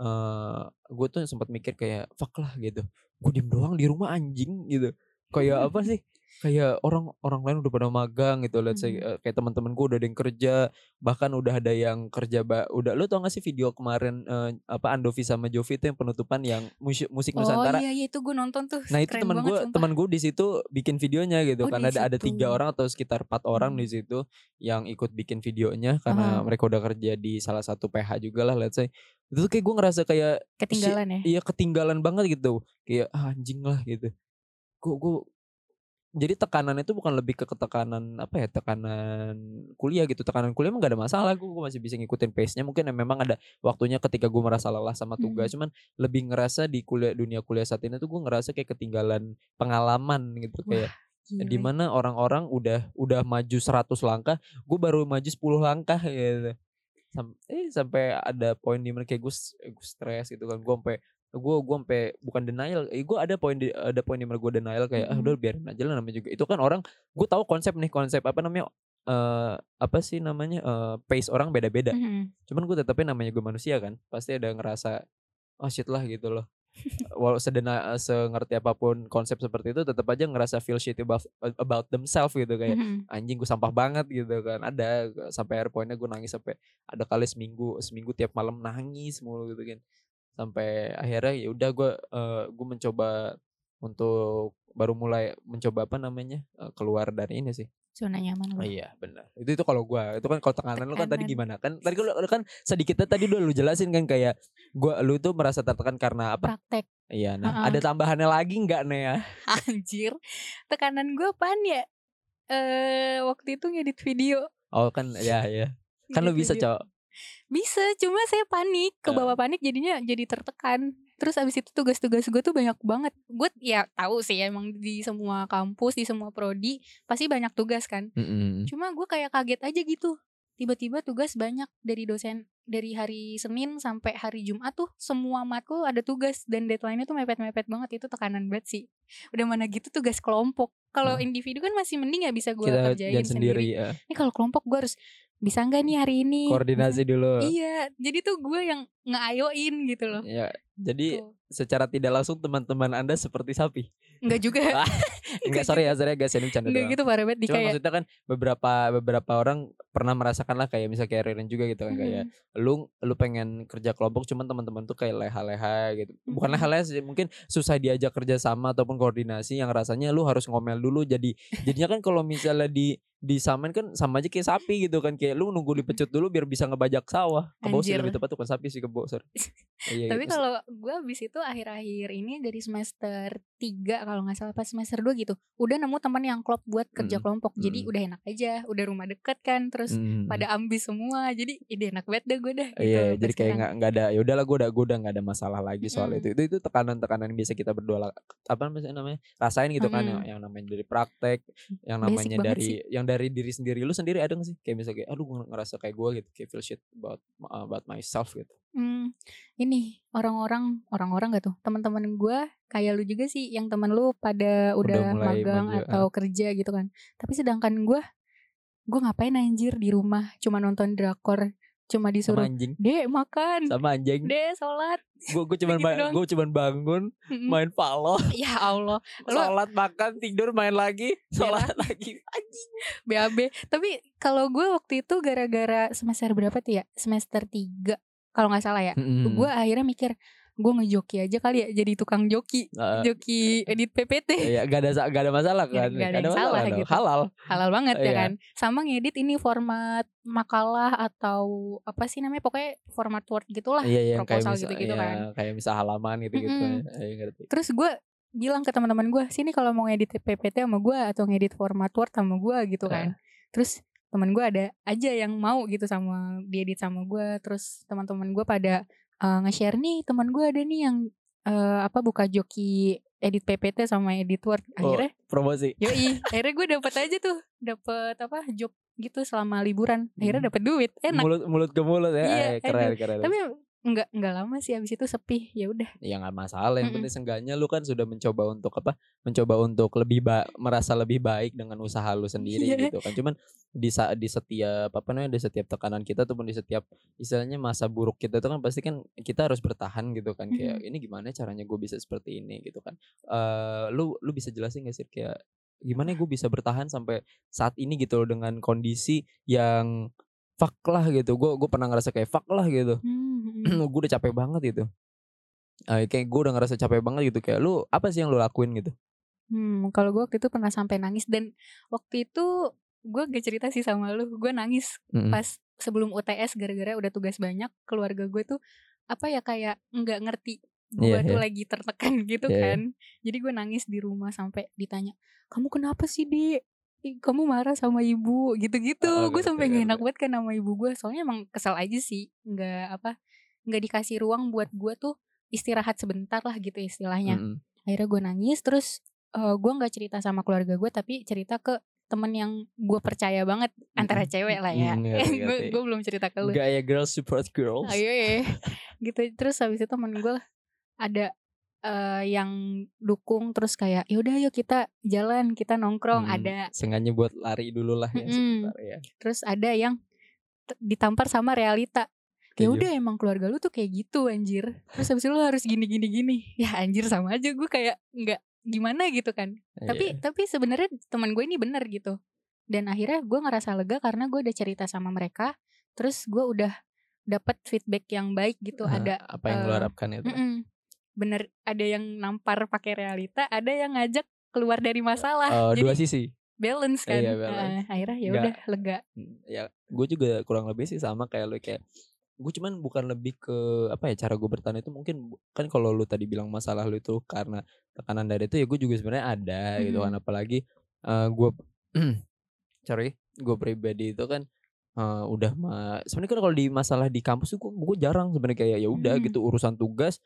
eh gue tuh sempat mikir kayak fuck lah gitu gue diem doang di rumah anjing gitu kayak apa sih kayak orang orang lain udah pada magang gitu let's say Mhm. eh, kayak teman-teman gue udah ada yang kerja bahkan udah ada yang kerja ba udah lu tau gak sih video kemarin eh, apa Andovi sama Jovi itu yang penutupan yang musik musik Oh Nusantara iya iya itu gue nonton tuh. Nah itu teman gue teman gue di situ bikin videonya gitu Oh, karena ada ada tiga orang atau sekitar empat orang Hmm. di situ yang ikut bikin videonya karena Aha. mereka udah kerja di salah satu PH juga lah let's say itu tuh kayak gue ngerasa kayak Ketinggalan ya. iya ketinggalan banget gitu kayak ah, anjing lah gitu gue gue jadi tekanan itu bukan lebih ke ketekanan apa ya tekanan kuliah gitu. Tekanan kuliah emang gak ada masalah gue masih bisa ngikutin pace nya mungkin memang ada waktunya ketika gue merasa lelah sama tugas. Cuman lebih ngerasa di kuliah dunia kuliah saat ini tuh gue ngerasa kayak ketinggalan pengalaman gitu. Kayak di mana orang-orang udah udah maju 100 langkah gue baru maju 10 langkah gitu. Sam- eh sampai ada poin di mana kayak gue gue stres gitu kan. Gue sampai gue gue sampai bukan denial eh, gue ada poin di ada poin di mana gue denial kayak ah Mhm. udah biarin aja lah namanya juga itu kan orang gue tahu konsep nih konsep apa namanya eh apa sih namanya eh pace orang beda-beda Mhm. cuman gue tetapnya namanya gue manusia kan pasti ada ngerasa oh shit lah gitu loh [LAUGHS] walau sedena sengerti apa pun konsep seperti itu tetap aja ngerasa feel shit about about themselves gitu kayak Mhm. anjing gue sampah banget gitu kan ada sampai air pointnya gue nangis sampai ada kali seminggu seminggu tiap malam nangis mulu gitu kan sampai akhirnya ya udah gue gue mencoba untuk baru mulai mencoba apa namanya eh, keluar dari ini sih Zona nyaman Oh iya benar. Itu itu kalau gua, itu kan kalau tekanan lu kan tadi Tekanan. gimana? Kan tadi lu lu kan sedikitnya tadi udah lu jelasin kan kayak gua lu tuh merasa tertekan karena apa? Praktek. Iya, nah Heeh. ada tambahannya lagi nggak nih ya? [LAUGHS] Anjir. Tekanan gue apaan ya? Eh waktu itu ngedit video. Oh kan ya ya. [LAUGHS] Kan lu bisa. Cok. Bisa, cuma saya panik, ke bawah panik jadinya jadi tertekan. Terus abis itu tugas-tugas gue tuh banyak banget. Gue ya tahu sih emang di semua kampus, di semua prodi pasti banyak tugas kan. Mm-mm. Cuma gue kayak kaget aja gitu. Tiba-tiba tugas banyak dari dosen dari hari Senin sampai hari Jumat tuh semua matkul ada tugas dan deadline-nya tuh mepet-mepet banget itu tekanan banget sih. Udah mana gitu tugas kelompok. Kalau Hmm. individu kan masih mending ya bisa gue kerjain sendiri sendiri. ya. Ini kalau kelompok gue harus bisa nggak nih hari ini? Koordinasi dulu. [LAUGHS] Iya jadi tuh gue yang ngeayoin gitu loh. Ya jadi Tuh. secara tidak langsung teman-teman anda seperti sapi. Enggak juga. [LAUGHS] [LAUGHS] Enggak sorry ya sorry ya guys ini bercanda Enggak doang. gitu parah banget di Cuma kayak maksudnya kan beberapa beberapa orang pernah merasakan lah kayak misalnya kayak Ririn juga gitu kan kayak Mm, lu lu pengen kerja kelompok cuman teman-teman tuh kayak leha-leha gitu. Bukan leha-leha sih, mungkin susah diajak kerja sama ataupun koordinasi yang rasanya lu harus ngomel dulu jadi jadinya kan kalau misalnya di disamain kan sama aja kayak sapi gitu kan kayak lu nunggu dipecut dulu biar bisa ngebajak sawah. Kebo sih lebih tepat bukan sapi sih kebo sorry. [LAUGHS] Iya, Tapi gitu. kalau gue abis itu akhir-akhir ini dari semester 3 kalau nggak salah pas semester 2 gitu Udah nemu teman yang klop buat kerja Mm, kelompok Jadi mm. udah enak aja Udah rumah deket kan Terus Mm, mm, pada ambis semua Jadi ide enak banget dah gue dah gitu Iya, jadi kayak nggak nggak ada ya udahlah gue udah gue udah nggak ada masalah lagi soal Mm-mm. itu. Itu itu tekanan-tekanan yang biasa kita berdua apa namanya rasain gitu kan yang, yang namanya dari praktek, yang Basic namanya banget dari sih. yang dari diri sendiri lu sendiri ada gak sih? Kayak misalnya kayak aduh ngerasa kayak gue gitu kayak feel shit about about myself gitu. Hmm, ini orang-orang orang-orang gak tuh? Teman-teman gue kayak lu juga sih yang temen lu pada udah, mulai magang maju, atau kerja gitu kan. Tapi sedangkan gue gue ngapain anjir di rumah? Cuma nonton drakor cuma Sama disuruh anjing, dek makan. Sama anjing. dek sholat. Gue gue [LAUGHS] cuman Gitu gue cuman bangun, main palo, [LAUGHS] ya Allah. [LAUGHS] Lu- sholat makan tidur main lagi, sholat lagi. Anjing. BAB tapi kalau gue waktu itu gara-gara semester berapa tuh ya? Semester 3 kalau nggak salah ya. Mm-mm. gue akhirnya mikir gue ngejoki aja kali ya jadi tukang joki Heeh. joki edit PPT ya gak ada gak ada masalah kan nggak ada yang masalah salah dong. gitu. halal halal banget ya Iya. kan sama ngedit ini format makalah atau apa sih namanya pokoknya format word gitulah iya iya proposal gitu-gitu iya, kan. kayak misal halaman gitu gitu Mm-mm. Iya, ngerti terus gue bilang ke teman-teman gue sini kalau mau ngedit PPT sama gue atau ngedit format word sama gue gitu kan terus teman gue ada aja yang mau gitu sama diedit sama gue terus teman-teman gue pada eh, nge-share nih teman gue ada nih yang eh, apa buka joki edit PPT sama edit word Oh, akhirnya promosi Yoi, [LAUGHS] akhirnya gue dapet aja tuh, dapet apa job gitu selama liburan. Akhirnya Hmm. dapet duit, enak. mulut mulut ke mulut ya Iya, Eh, keren keren Tapi nggak nggak lama sih abis itu sepi. Ya udah. ya nggak masalah yang penting seenggaknya lu kan sudah mencoba untuk apa mencoba untuk lebih ba- merasa lebih baik dengan usaha lu sendiri Iya. gitu kan cuman di saat di setiap apa namanya di setiap tekanan kita ataupun di setiap istilahnya masa buruk kita itu kan pasti kan kita harus bertahan gitu kan kayak ini gimana caranya gue bisa seperti ini gitu kan eh lu lu bisa jelasin gak sih kayak gimana gue bisa bertahan sampai saat ini gitu loh dengan kondisi yang fuck lah gitu gue gue pernah ngerasa kayak fuck lah gitu Hmm, hmm. [CLEARS THROAT] gue udah capek banget gitu Eh, kayak gue udah ngerasa capek banget gitu kayak lu apa sih yang lu lakuin gitu Hmm, kalau gue waktu itu pernah sampai nangis dan waktu itu gue gak cerita sih sama lu, gue nangis Mm-mm. pas sebelum UTS gara-gara udah tugas banyak, keluarga gue tuh apa ya kayak nggak ngerti gue Iya, tuh iya. lagi tertekan [LAUGHS] gitu Iya, iya. kan. Jadi gue nangis di rumah sampai ditanya, kamu kenapa sih dek? Kamu marah sama ibu gitu-gitu. Oh, gue sampai gak enak banget kan sama ibu gue. Soalnya emang kesel aja sih, nggak apa, nggak dikasih ruang buat gue tuh istirahat sebentar lah gitu istilahnya. Mm-mm. akhirnya gue nangis terus eh, gue nggak cerita sama keluarga gue tapi cerita ke temen yang gue percaya banget antara cewek lah ya. Mm, [LAUGHS] gue belum cerita ke lu. Gaya girls support girls. ayo ya gitu terus habis itu temen gue ada eh, yang dukung terus kayak yaudah yuk kita jalan kita nongkrong. Hmm, ada sengaja buat lari dulu lah ya Mm-mm. sebentar ya. Terus ada yang ditampar sama realita. Ya udah emang keluarga lu tuh kayak gitu anjir. Terus habis itu lu harus gini gini gini. Ya anjir sama aja gue kayak nggak gimana gitu kan. Tapi Iya. tapi sebenarnya teman gue ini bener gitu. Dan akhirnya gue ngerasa lega karena gue udah cerita sama mereka terus gue udah dapat feedback yang baik gitu. Ah, ada apa yang lu eh, harapkan itu? mm-mm, bener ada yang nampar pakai realita ada yang ngajak keluar dari masalah Oh, jadi dua sisi balance kan Iya, balance. Nah, akhirnya ya udah lega Hmm, ya gue juga kurang lebih sih sama kayak lu kayak gue cuman bukan lebih ke apa ya cara gue bertahan itu mungkin kan kalau lu tadi bilang masalah lu itu karena tekanan dari itu ya gue juga sebenarnya ada gitu kan Mhm. apalagi eh, gue [CLEARS THROAT] sorry gue pribadi itu kan eh, udah ma sebenarnya kan kalau di masalah di kampus tuh gue jarang sebenarnya kayak ya udah Mhm. gitu urusan tugas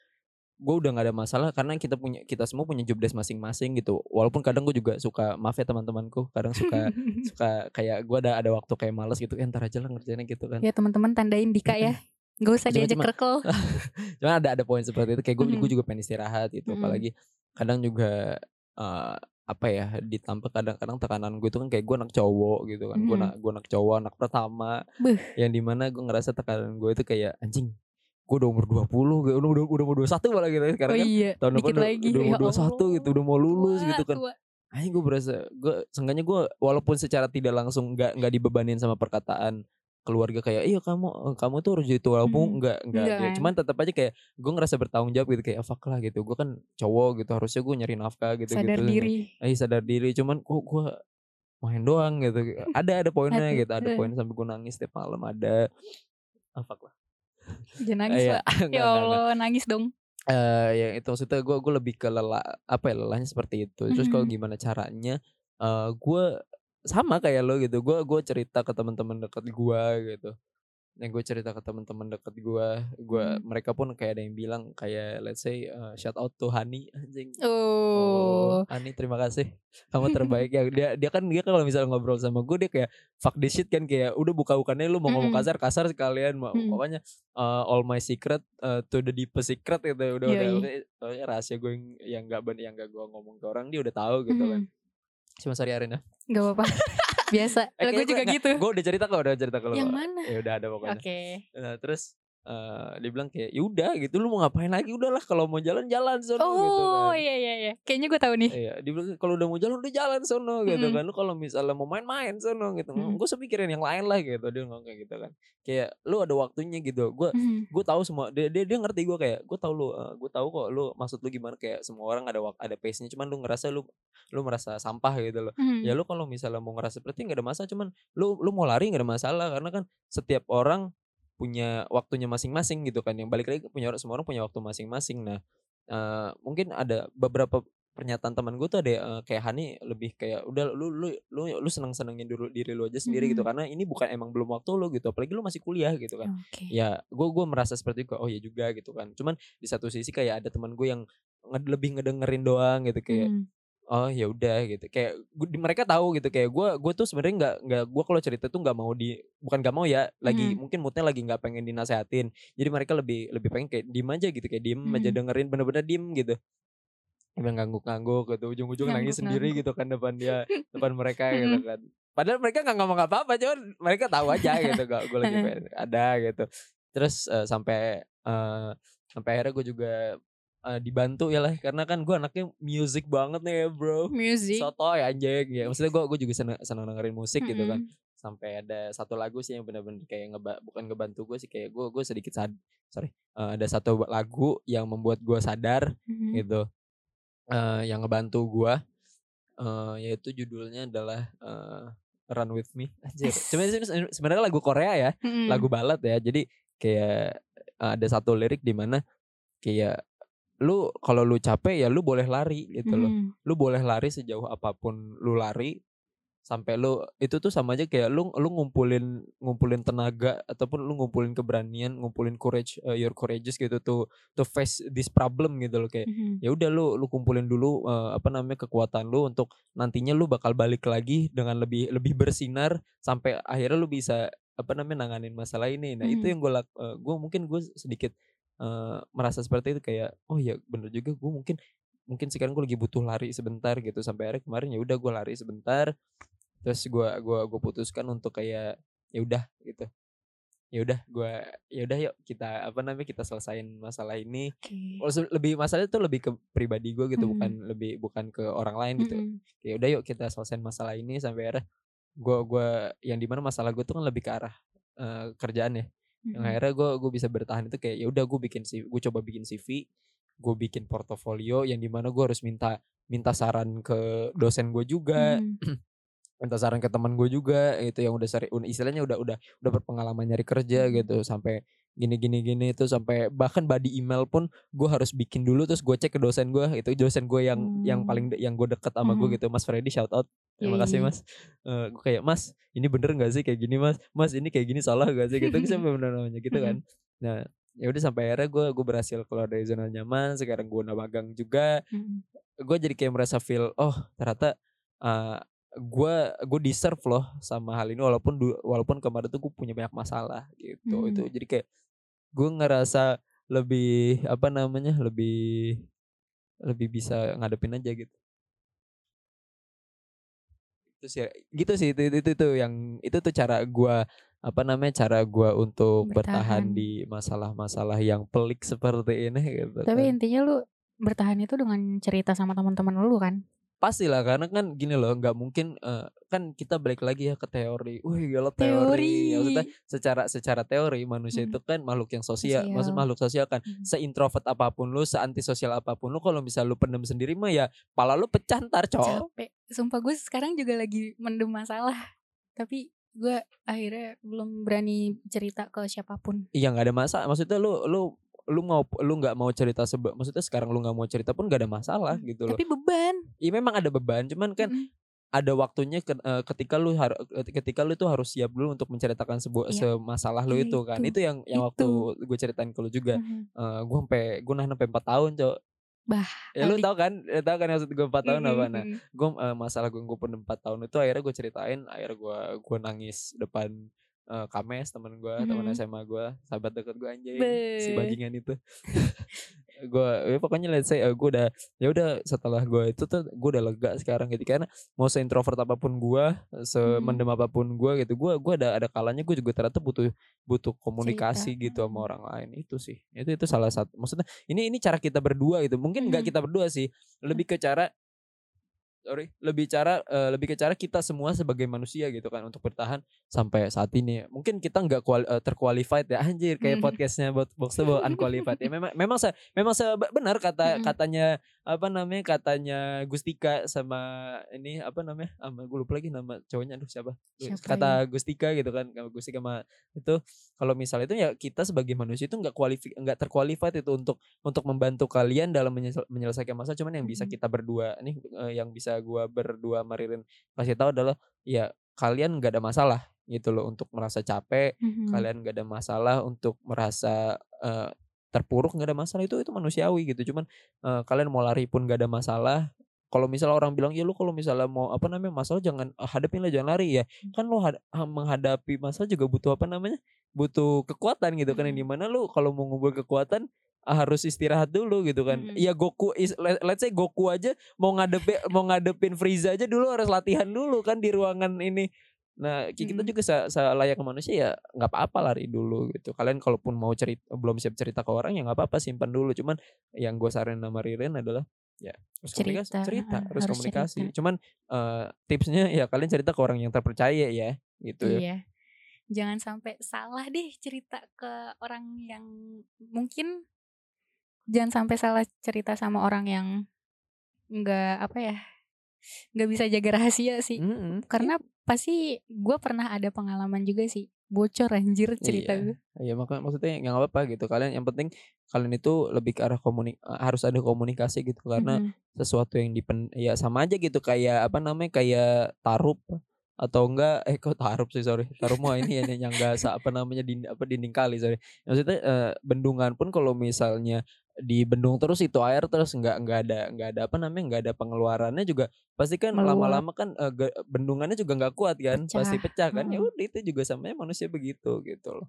gue udah nggak ada masalah karena kita punya kita semua punya job desk masing-masing gitu. Walaupun kadang gue juga suka maaf ya teman-temanku kadang suka [LAUGHS] suka kayak gue ada ada waktu kayak males gitu. Eh, ntar aja lah ngerjainnya gitu kan. Ya teman-teman tandain Dika ya. [LAUGHS] Gak usah diajak kerkel. [LAUGHS] Cuma ada ada poin seperti itu. Kayak gue gue juga pengen istirahat gitu. Mhm. apalagi kadang juga eh, apa ya ditambah kadang-kadang tekanan gue itu kan kayak gue anak cowok gitu kan. Gue Mhm. anak gue anak cowok anak pertama. Beuh. yang di mana gue ngerasa tekanan gue itu kayak anjing gue udah umur 20 gue udah udah udah mau 21 malah gitu ya. sekarang oh kan iya, tahun depan udah, udah Ya mau 21 Allah. gitu udah mau lulus Tua, gitu kan tua. Anjing gue berasa gue seenggaknya gue walaupun secara tidak langsung nggak nggak dibebanin sama perkataan keluarga kayak iya kamu kamu tuh harus jadi tua enggak enggak Enggak ya. kan? cuman tetap aja kayak gue ngerasa bertanggung jawab gitu kayak ah, fuck lah gitu gue kan cowok gitu harusnya gue nyari nafkah gitu Sadar gitu diri. eh sadar diri cuman kok gue main doang gitu ada ada poinnya gitu ada poin sampai gue nangis setiap malam ada ah fuck lah Jangan nangis, Iya, Pak. [LAUGHS] enggak, Ya. Allah, nangis dong. Eh ya itu maksudnya gue gue lebih ke lelah apa ya lelahnya seperti itu terus kalau gimana caranya eh gue sama kayak lo gitu gue gue cerita ke teman-teman dekat gue gitu yang gue cerita ke teman-teman dekat gue gue Mhm. mereka pun kayak ada yang bilang kayak let's say eh, shout out to Hani anjing Oh. Hani terima kasih kamu terbaik ya dia dia kan dia kan kalau misalnya ngobrol sama gue dia kayak fuck this shit kan kayak udah buka bukannya lu mau ngomong Mm-mm. kasar kasar sekalian mau Mm. pokoknya uh, all my secret uh, to the deepest secret gitu udah udah Yoi. udah pokoknya rahasia gue yang yang gak yang gak gue ngomong ke orang dia udah tahu gitu kan Mhm. cuma sorry Arin ya Gak apa-apa. Biasa. Eh, gue juga gitu. gue udah cerita kok udah cerita kalau Yang mana? ya udah ada pokoknya Oke. nah, terus uh, dia bilang kayak yaudah gitu lu mau ngapain lagi udahlah kalau mau jalan jalan sono gitu Oh kan iya iya iya. Kayaknya gue tahu nih. Iya, dia bilang kalau udah mau jalan udah jalan sono gitu Mm-mm. kan. Lu kalau misalnya mau main-main sono gitu. Mm-mm. Gue pikirin yang lain lah gitu. Dia ngomong kayak gitu kan. Kayak lu ada waktunya gitu. Gue Mhm. gue tahu semua dia dia, dia ngerti gue kayak gue tahu lu eh, gue tahu kok lu maksud lu gimana kayak semua orang ada ada pace-nya cuman lu ngerasa lu lu merasa sampah gitu loh. Mhm. Ya lu kalau misalnya mau ngerasa seperti nggak ada masalah cuman lu lu mau lari nggak ada masalah karena kan setiap orang punya waktunya masing-masing gitu kan. Yang balik lagi punya orang semua orang punya waktu masing-masing. Nah, eh, mungkin ada beberapa pernyataan teman gue tuh ada eh, kayak Hani lebih kayak udah lu lu lu lu seneng senengin dulu diri lu aja sendiri gitu Mhm. karena ini bukan emang belum waktu lu gitu apalagi lu masih kuliah gitu kan Oke. ya gue gue merasa seperti itu oh ya juga gitu kan cuman di satu sisi kayak ada teman gue yang nge- lebih ngedengerin doang gitu kayak Mhm. Oh ya udah gitu. Kayak gua- di- mereka tahu gitu kayak gue gue tuh sebenarnya nggak nggak gue kalau cerita tuh nggak mau di bukan nggak mau ya lagi Mhm. mungkin moodnya lagi nggak pengen dinasehatin. Jadi mereka lebih lebih pengen kayak diem aja gitu kayak diem aja Mhm. dengerin bener-bener diem gitu. Emang ngangguk-ngangguk gitu ujung-ujung nangis sendiri gitu kan depan dia [LAUGHS] depan mereka gitu kan. Padahal mereka nggak ngomong apa-apa cuman mereka tahu aja gitu gak gue lagi [LAUGHS] pengen ada gitu. Terus eh, sampai eh, sampai akhirnya gue juga eh, dibantu ya lah. Karena kan gue anaknya music banget nih ya bro. Music. soto ya anjing. Ya maksudnya gue gue juga seneng seneng dengerin musik gitu kan. Sampai ada satu lagu sih yang benar-benar kayak ngeba bukan ngebantu gue sih kayak gue gue sedikit sad sorry Eh, ada satu lagu yang membuat gue sadar Mhm. gitu. Eh yang ngebantu gue eh yaitu judulnya adalah eh, Run with Me. Se- sebenarnya lagu Korea ya Mhm. lagu balad ya. Jadi kayak ada satu lirik di mana kayak lu kalau lu capek ya lu boleh lari gitu loh lu boleh lari sejauh apa pun lu lari sampai lu itu tuh sama aja kayak lu lu ngumpulin ngumpulin tenaga ataupun lu ngumpulin keberanian ngumpulin courage uh, your courageous gitu to to face this problem gitu loh kayak Mhm. ya udah lu lu kumpulin dulu uh, apa namanya kekuatan lu untuk nantinya lu bakal balik lagi dengan lebih lebih bersinar sampai akhirnya lu bisa apa namanya nanganin masalah ini nah itu Mhm. yang gue uh, gue mungkin gue sedikit uh, merasa seperti itu kayak oh ya bener juga gue mungkin mungkin sekarang gue lagi butuh lari sebentar gitu. Sampai akhirnya kemarin ya udah gue lari sebentar terus gue gua gua putuskan untuk kayak ya udah gitu. Ya udah gue ya udah yuk kita apa namanya kita selesain masalah ini. Se- lebih masalah itu lebih ke pribadi gue gitu Mhm. bukan lebih bukan ke orang lain gitu. Mhm. ya udah yuk kita selesain masalah ini sampai akhirnya gue gua yang di mana masalah gue tuh kan lebih ke arah eh, kerjaan ya yang akhirnya gue gue bisa bertahan itu kayak ya udah gue bikin gue coba bikin CV gue bikin portofolio yang di mana gue harus minta minta saran ke dosen gue juga Mhm. [CLEARS THROAT] minta saran ke teman gue juga itu yang udah seri un- istilahnya udah udah udah berpengalaman nyari kerja gitu sampai gini gini gini itu sampai bahkan body email pun gue harus bikin dulu terus gue cek ke dosen gue itu dosen gue yang yang Hmm. paling de- yang gue deket sama gue Mhm. gitu mas Freddy shout out terima Iya, kasih iya. mas Eh gue kayak mas ini bener nggak sih kayak gini mas mas ini kayak gini salah gak sih gitu sampai [LAUGHS] bener namanya gitu kan nah ya udah sampai akhirnya gue gue berhasil keluar dari zona nyaman sekarang gue udah magang juga Mhm. gue jadi kayak merasa feel oh ternyata uh, gue gue deserve loh sama hal ini walaupun walaupun kemarin tuh gue punya banyak masalah gitu Hmm. itu jadi kayak gue ngerasa lebih apa namanya lebih lebih bisa ngadepin aja gitu terus ya gitu sih itu itu, itu tuh yang itu tuh cara gua apa namanya cara gua untuk bertahan, Bertahan. di masalah-masalah yang pelik seperti ini gitu Tapi kan. intinya lu bertahan itu dengan cerita sama teman-teman lu kan? Pastilah karena kan gini loh nggak mungkin eh, kan kita balik lagi ya ke teori wih gila teori, Teori. maksudnya secara secara teori manusia Mm. itu kan makhluk yang sosial, maksud Sosial. makhluk sosial kan Mm. seintrovert apa pun lu seantisosial apa pun lu kalau misal lu pendem sendiri mah ya pala lu pecah ntar cowok Capek. Sumpah gue sekarang juga lagi mendem masalah. Tapi gue akhirnya belum berani cerita ke siapa pun. iya nggak ada masalah maksudnya lu lu lu mau lu nggak mau cerita seba maksudnya sekarang lu nggak mau cerita pun gak ada masalah Mm. gitu loh Tapi beban. Iya memang ada beban cuman kan Mm-mm. ada waktunya ke- eh, ketika lu harus ketika lu tuh harus siap dulu untuk menceritakan sebuah Iya. semasalah lu itu kan Itu. itu yang yang waktu Itu. gue ceritain ke lu juga Mhm. Eh gue sampai gue nahan sampai 4 tahun cok Bah, ya lu tau kan Eh, tau kan maksud gue 4 tahun apa nah gue masalah gue gue pendem 4 tahun itu akhirnya gue ceritain akhirnya gue gue nangis depan eh, Kames teman gue teman Mhm. SMA gue sahabat deket gue anjing si Beh. bajingan itu [LAUGHS] gue ya pokoknya let's say gue udah ya udah setelah gue itu tuh gue udah lega sekarang gitu karena mau seintrovert apa pun gue semendem apa pun gue gitu gue gue ada ada kalanya gue juga ternyata butuh butuh komunikasi Cerita. gitu sama Mhm. orang lain itu sih itu itu salah satu maksudnya ini ini cara kita berdua gitu mungkin nggak Mhm. kita berdua sih lebih ke cara sorry lebih cara eh, lebih ke cara kita semua sebagai manusia gitu kan untuk bertahan sampai saat ini mungkin kita nggak kual- eh, terqualified ya anjir kayak Mhm. podcastnya buat box to unqualified ya memang memang se memang se benar kata Mhm. katanya apa namanya katanya Gustika sama ini apa namanya sama gue lupa lagi nama cowoknya aduh siapa Siapa kata Gustika gitu kan Gustika sama itu kalau misalnya itu ya kita sebagai manusia itu nggak kualifi nggak terqualified itu untuk untuk membantu kalian dalam menyelesaikan masalah cuman yang bisa Mhm. kita berdua nih eh, yang bisa gua berdua Maririn kasih tahu adalah ya kalian nggak ada masalah gitu loh untuk merasa capek Mhm. kalian nggak ada masalah untuk merasa eh, terpuruk nggak ada masalah itu itu manusiawi gitu cuman eh, kalian mau lari pun nggak ada masalah kalau misalnya orang bilang ya lu kalau misalnya mau apa namanya masalah jangan eh, hadapin lah jangan lari ya kan lu had- ha- menghadapi masalah juga butuh apa namanya butuh kekuatan gitu kan yang Mhm. di mana lu kalau mau ngumpul kekuatan harus istirahat dulu gitu kan Mhm. ya Goku let's say Goku aja mau ngadepin mau ngadepin Frieza aja dulu harus latihan dulu kan di ruangan ini nah ki- kita Mhm. juga se selayaknya manusia ya nggak apa-apa lari dulu gitu kalian kalaupun mau cerita belum siap cerita ke orang ya nggak apa-apa simpan dulu cuman yang gue saranin sama Ririn adalah ya harus komunikasi Cerita, cerita heeh, harus harus komunikasi cerita. cuman eh, tipsnya ya kalian cerita ke orang yang terpercaya ya gitu ya. Iya. Jangan sampai salah deh cerita ke orang yang mungkin jangan sampai salah cerita sama orang yang nggak apa ya nggak bisa jaga rahasia sih Mm-mm. karena pasti gue pernah ada pengalaman juga sih bocor anjir cerita Iya. gue Iya makanya maksudnya nggak apa-apa gitu kalian yang penting kalian itu lebih ke arah komunik harus ada komunikasi gitu karena Mhm. sesuatu yang dipen ya sama aja gitu kayak apa namanya kayak tarup atau enggak eh kok tarup sih sorry tarup mah ini yang yang enggak apa namanya dinding apa dinding kali sorry maksudnya eh, bendungan pun kalau misalnya dibendung terus itu air terus enggak enggak ada enggak ada apa namanya enggak ada pengeluarannya juga pasti kan lama-lama kan ge- bendungannya juga enggak kuat kan pasti Pecah. pecah kan ya Mm-mm. udah itu juga samanya manusia begitu gitu loh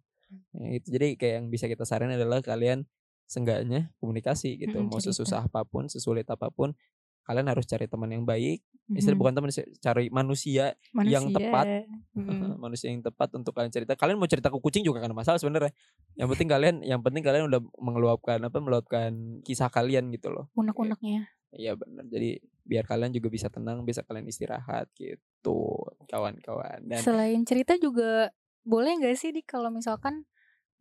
Ya, itu jadi kayak yang bisa kita saranin adalah kalian seenggaknya komunikasi gitu Mm-mm, mau sesusah apa pun sesulit apa pun kalian harus cari teman yang baik istilah Mhm. bukan teman cari manusia yang Manusia. tepat. Mhm. [LAUGHS] manusia yang tepat untuk kalian cerita kalian mau cerita ke kucing juga kan masalah sebenarnya yang penting kalian yang penting kalian udah mengeluapkan apa meluapkan kisah kalian gitu loh unek-uneknya iya benar jadi biar kalian juga bisa tenang bisa kalian istirahat gitu kawan-kawan dan selain cerita juga boleh nggak sih di kalau misalkan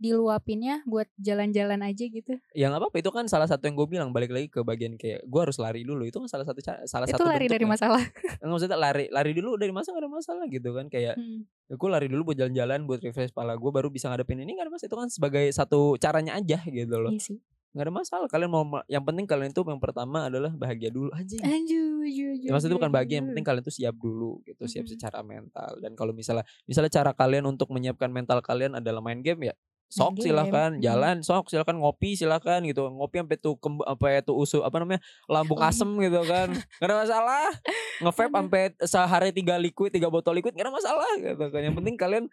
diluapinnya buat jalan-jalan aja gitu? Ya nggak apa-apa. Itu kan salah satu yang gue bilang balik lagi ke bagian kayak gue harus lari dulu. Itu kan salah satu cara salah itu satu lari dari bentuknya. masalah. Nggak, maksudnya lari lari dulu dari masa gak ada masalah gitu kan. Kayak Hmm. gue lari dulu buat jalan-jalan buat refresh kepala gue baru bisa ngadepin ini ada masalah. Itu kan sebagai satu caranya aja gitu loh. Iya sih. Nggak ada masalah. Kalian mau yang penting kalian itu yang pertama adalah bahagia dulu anjing Anju, anju, anju, Ya, maksudnya anju, bukan bahagia yang penting kalian tuh siap dulu gitu siap Mhm. secara mental. Dan kalau misalnya misalnya cara kalian untuk menyiapkan mental kalian adalah main game ya sok game, silahkan jalan sok silahkan ngopi silahkan gitu ngopi sampai tuh kemb- apa ya tuh usus apa namanya lambung Lambung. asem gitu kan gak ada masalah ngevape sampai sehari tiga liquid tiga botol liquid gak ada masalah gitu kan yang penting kalian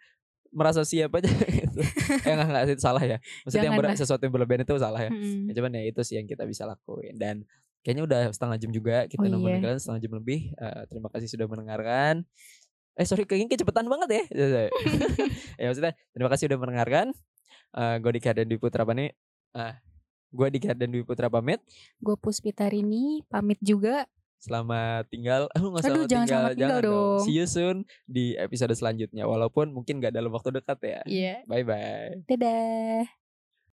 merasa siap aja [LAUGHS] gitu. eh enggak enggak sih itu salah ya maksudnya yang ber- sesuatu yang berlebihan itu salah ya Mm-mm. Ya, cuman ya itu sih yang kita bisa lakuin dan kayaknya udah setengah jam juga kita Oh, nemenin iya. kalian setengah jam lebih. Eh, terima kasih sudah mendengarkan. Eh sorry kayaknya kecepatan banget ya. [LAUGHS] ya maksudnya terima kasih sudah mendengarkan. Eh gue Dika dan Dwi Putra pamit. Ah, gue Dika dan Dwi Putra pamit. Gue Puspitarini pamit juga. Selamat tinggal. Oh, [LAUGHS] nggak Aduh, jangan tinggal. selamat tinggal dong. See you soon di episode selanjutnya. Walaupun mungkin gak dalam waktu dekat ya. Iya. Bye bye. Dadah.